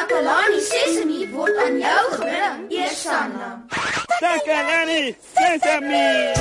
Takalani Sesemi word aan jou gebring, Eersanna. Takalani Sesame.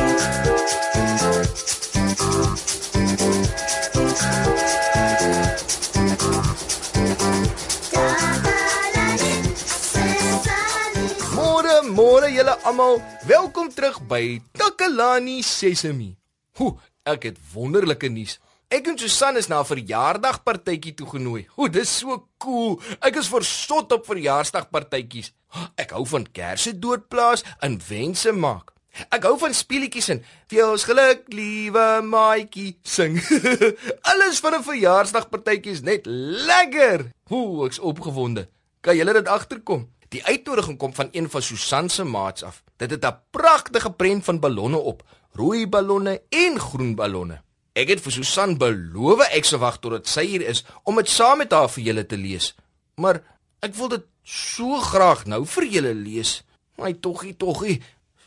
Môre, môre julle almal. Welkom terug by Takalani Sesemi. Hoe, ek het wonderlike nuus. Ek en Susan is na 'n verjaarsdagpartytjie toegenooi. O, dis so cool. Ek is versot op verjaarsdagpartytjies. Ek hou van kersse doodplaas en wense maak. Ek hou van speletjies en "Veels geluk, liewe maatjie" sing. Alles van 'n verjaarsdagpartytjie is net lekker. Hoe ek's opgewonde. Kan julle dit agterkom? Die uitnodiging kom van een van Susan se maats af. Dit het 'n pragtige prent van ballonne op, rooi ballonne en groen ballonne. Ek het vir Susan beloof ek sal wag totdat sy hier is om dit saam met haar vir julle te lees. Maar ek wil dit so graag nou vir julle lees. My toggie toggie,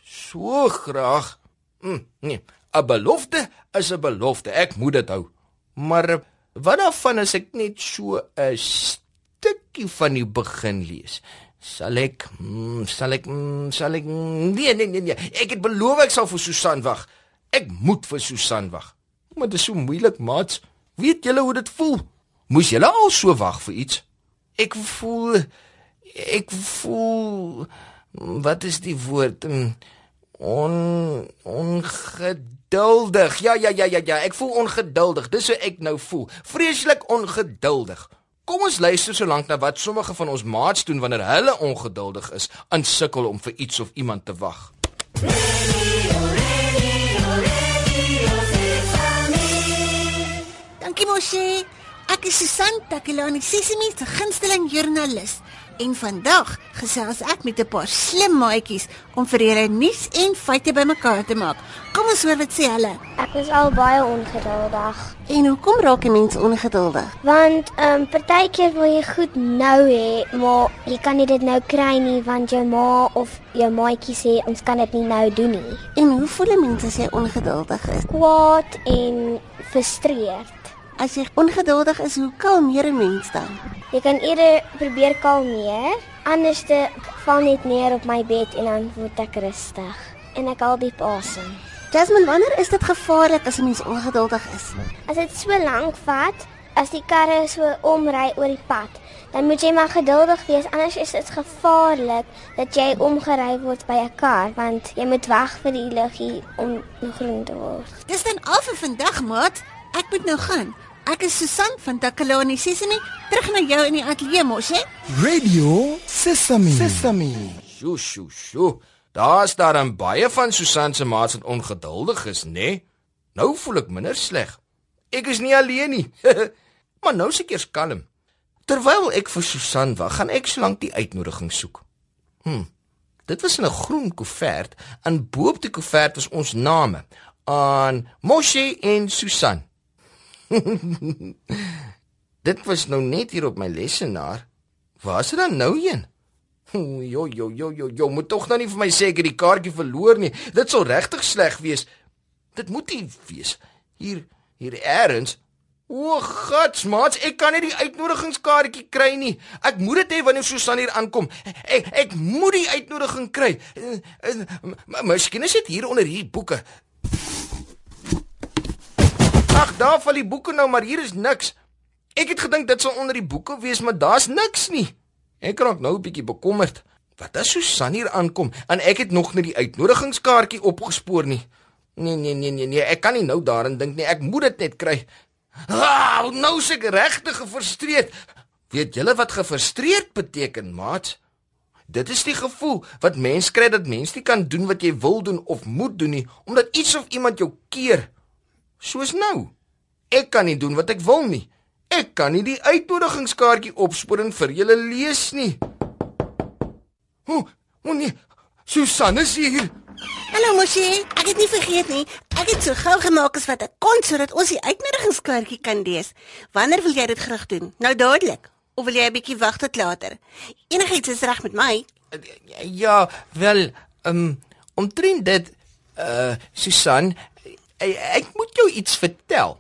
so graag. Mm, nee, 'n belofte is 'n belofte. Ek moet dit hou. Maar eh, wat daarvan as ek net so 'n stukkie van die begin lees? Sal ek mm, sal ek mm, sal ek nee nee nee nee. Ek het beloof ek sal vir Susan wag. Ek moet vir Susan wag. Maar dit is so moeilik, maats. Weet julle hoe dit voel? Moes julle al so wag vir iets? Ek voel ek voel wat is die woord? Mm, On ongeduldig. Ja ja ja ja ja, ek voel ongeduldig. Dis hoe ek nou voel. Vreeslik ongeduldig. Kom ons luister so lank na wat sommige van ons maats doen wanneer hulle ongeduldig is, aan sukkel om vir iets of iemand te wag. Dankie is Susan Takelani, Sesimi se gunsteling joernalis. En vandag gesels ek met 'n paar slim maatjies om vir julle nuus en feite bymekaar te maak. Kom ons hoor wat sê hulle. Ek is al baie ongeduldig. En hoekom raak 'n mens ongeduldig? Want ehm um, partykeer wil jy goed nou hê, maar jy kan nie dit nou kry nie want jou ma of jou maatjie sê ons kan dit nie nou doen nie. En hoe voel 'n mens as jy ongeduldig is? Kwaad en frustreerd. As jy ongeduldig is, hoe kalmeer 'n mens dan? Jy kan eerder probeer kalmeer, anders te val net neer op my bed en dan word ek rustig en ek haal diep asem. Jasmine, wanneer is dit gevaarlik as 'n mens ongeduldig is? As dit so lank vat, as die karre so omry oor die pad, dan moet jy maar geduldig wees anders is dit gevaarlik dat jy omgery word by 'n kar want jy moet wag vir die liggie om groen te word. Dis dan al vir vandag, maat. Ek moet nou gaan. Ek is Susan van Takalani Sesimi, terug na jou in die ateljee mos, hè? Radio Sesame. Sesame. Sjoe, sjoe, sjoe. Daar's daar dan baie van Susan se maats wat ongeduldig is, nê? Nee? Nou voel ek minder sleg. Ek is nie alleen nie. maar nou seker eers kalm. Terwyl ek vir Susan wag, gaan ek sōlank die uitnodiging soek. Hm. Dit was in 'n groen koevert en bo-op die koevert was ons name aan Moshe en Susan. Dit was nou net hier op my lesenaar. Waar is dit dan nou heen? Jo jo jo jo jo, moet tog nou nie vir my sê ek het die kaartjie verloor nie. Dit sou regtig sleg wees. Dit moet nie wees. Hier hier eers. O, gatsmaats, ek kan nie die uitnodigingskaartjie kry nie. Ek moet dit hê wanneer Susan hier aankom. Ek ek moet die uitnodiging kry. Miskien is dit hier onder hierdie boeke. Ag, daar val die boeke nou, maar hier is niks. Ek het gedink dit sou onder die boeke wees, maar daar's niks nie. Ek raak nou 'n bietjie bekommerd. Wat as Susan hier aankom en ek het nog net die uitnodigingskaartjie opgespoor nie. Nee nee nee nee nee, ek kan nie nou daarin dink nie. Ek moet dit net kry. Ah, nou ek regtig gefrustreerd. Weet julle wat gefrustreerd beteken, maat? Dit is die gevoel wat mens kry dat mens nie kan doen wat jy wil doen of moet doen nie omdat iets of iemand jou keer. Soos nou. Ek kan nie doen wat ek wil nie. Ek kan nie die uitnodigingskaartjie opspoor en vir julle lees nie. O, o nee. Susan is hier. Hallo Moshi, ek het nie vergeet nie. Ek het so gou gemaak as wat ek kon sodat ons die uitnodigingskaartjie kan lees. Wanneer wil jy dit graag doen? Nou dadelik. Of wil jy 'n bietjie wag tot later? Enigiets is reg met my. Ja, wel, um, omtrent dit uh Susan, ek, moet jou iets vertel.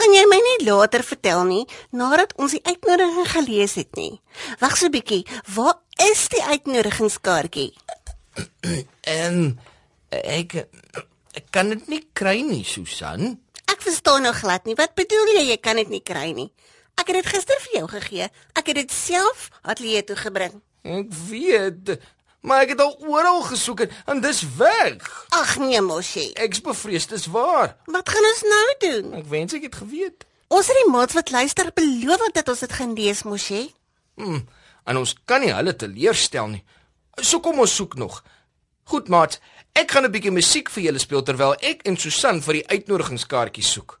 kan jy my nie later vertel nie nadat ons die uitnodiging gelees het nie. Wag so 'n bietjie. Waar is die uitnodigingskaartjie? En ek ek kan dit nie kry nie, Susan. Ek verstaan nou glad nie. Wat bedoel jy jy kan dit nie kry nie? Ek het dit gister vir jou gegee. Ek het dit self ateljee toe gebring. Ek weet, maar ek het al oral gesoek en, en dis weg. Ag nee, mosie. Ek's bevrees dis waar. Wat gaan ons nou doen? Ek wens ek het geweet. Ons het die maats wat luister beloof dat ons dit gaan lees, mosie. Hmm, en ons kan nie hulle teleurstel nie. So kom ons soek nog. Goed, maat. Ek gaan 'n bietjie musiek vir julle speel terwyl ek en Susan vir die uitnodigingskaartjies soek.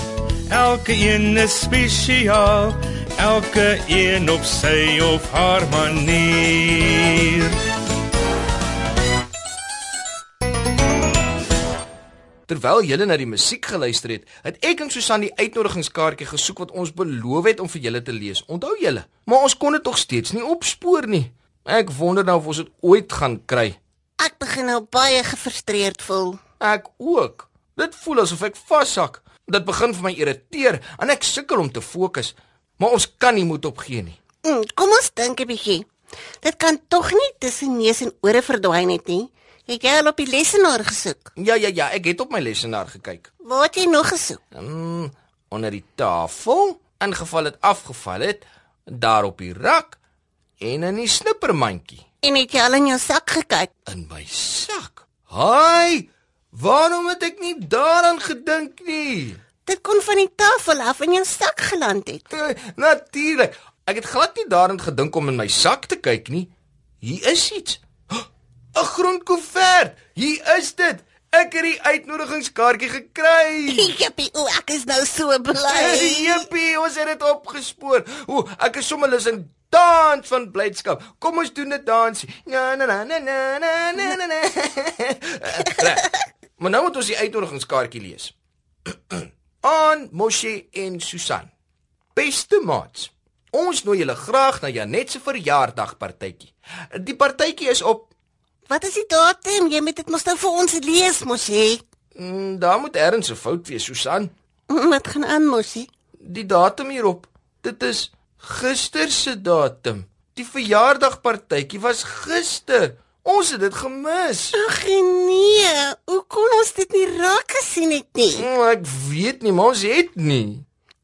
Elke een is spesiaal, elke een op sy of haar manier. Terwyl julle na die musiek geluister het, het ek en Susan die uitnodigingskaartjie gesoek wat ons beloof het om vir julle te lees. Onthou julle? Maar ons kon dit tog steeds nie opspoor nie. Ek wonder nou of ons dit ooit gaan kry. Ek begin nou baie gefrustreerd voel. Ek ook. Dit voel asof ek vashak. Dit begin vir my irriteer en ek sukkel om te fokus. Maar ons kan nie moed opgee nie. Mm, kom ons dink 'n bietjie. Dit kan tog nie tussen neus en ore verdwyn het nie. Het jy al op die lesenaar gesoek? Ja ja ja, ek het op my lesenaar gekyk. Waar het jy nog gesoek? Mm, onder die tafel, in geval dit afgeval het, daar op die rak en in die snippermandjie. En het jy al in jou sak gekyk? In my sak. Haai! Waarom het ek nie daaraan gedink nie? Dit kon van die tafel af in jou sak geland het. Eh, Natuurlik. Ek het glad nie daaraan gedink om in my sak te kyk nie. Hier is iets. 'n Groen koevert. Hier is dit. Ek het die uitnodigingskaartjie gekry. Jippie, o, ek is nou so bly. Jippie, ons het dit opgespoor. O, ek is sommer lus in dans van blydskap. Kom ons doen 'n dansie. Na na na na na na na na. Maar nou moet ons die uitnodigingskaartjie lees. Aan Moshe en Susan. Beste maats, ons nooi julle graag na Janet se verjaarsdagpartytjie. Die partytjie is op Wat is die datum? Jy moet dit mos nou vir ons lees, mos hè. mm, daar moet ergens 'n fout wees, Susan. Wat gaan aan, mosie? Die datum hierop. Dit is gister se datum. Die verjaardagpartytjie was gister. Ons het dit gemis. Ag nee, hoe kon ons dit nie raak gesien het nie? Mm, Ek weet nie, maar ons het nie.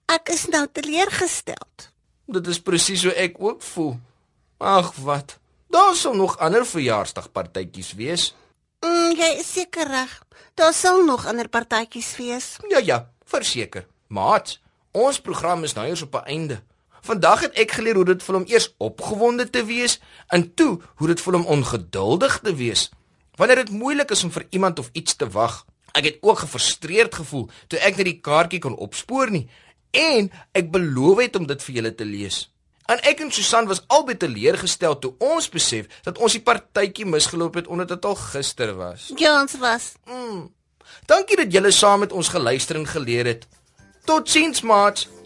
Ek is nou teleurgestel. Dit is presies hoe ek ook voel. Ag wat. Daar sal nog ander verjaarsdagpartytjies wees. Mm, jy is seker reg. Daar sal nog ander partytjies wees. Ja ja, verseker. Maat, ons program is nou eers op 'n einde. Vandag het ek geleer hoe dit voel om eers opgewonde te wees en toe hoe dit voel om ongeduldig te wees. Wanneer dit moeilik is om vir iemand of iets te wag. Ek het ook gefrustreerd gevoel toe ek net die kaartjie kon opspoor nie en ek beloof het om dit vir julle te lees. En ek en Susan was albei teleurgestel toe ons besef dat ons die partytjie misgeloop het omdat dit al gister was. Ja, ons was. Dankie dat julle saam met ons geluister en geleer het. Totsiens maats,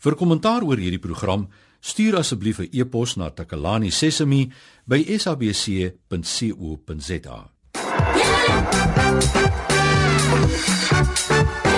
Vir kommentaar oor hierdie program, stuur asseblief 'n e-pos na takalani.sesemi@sabc.co.za.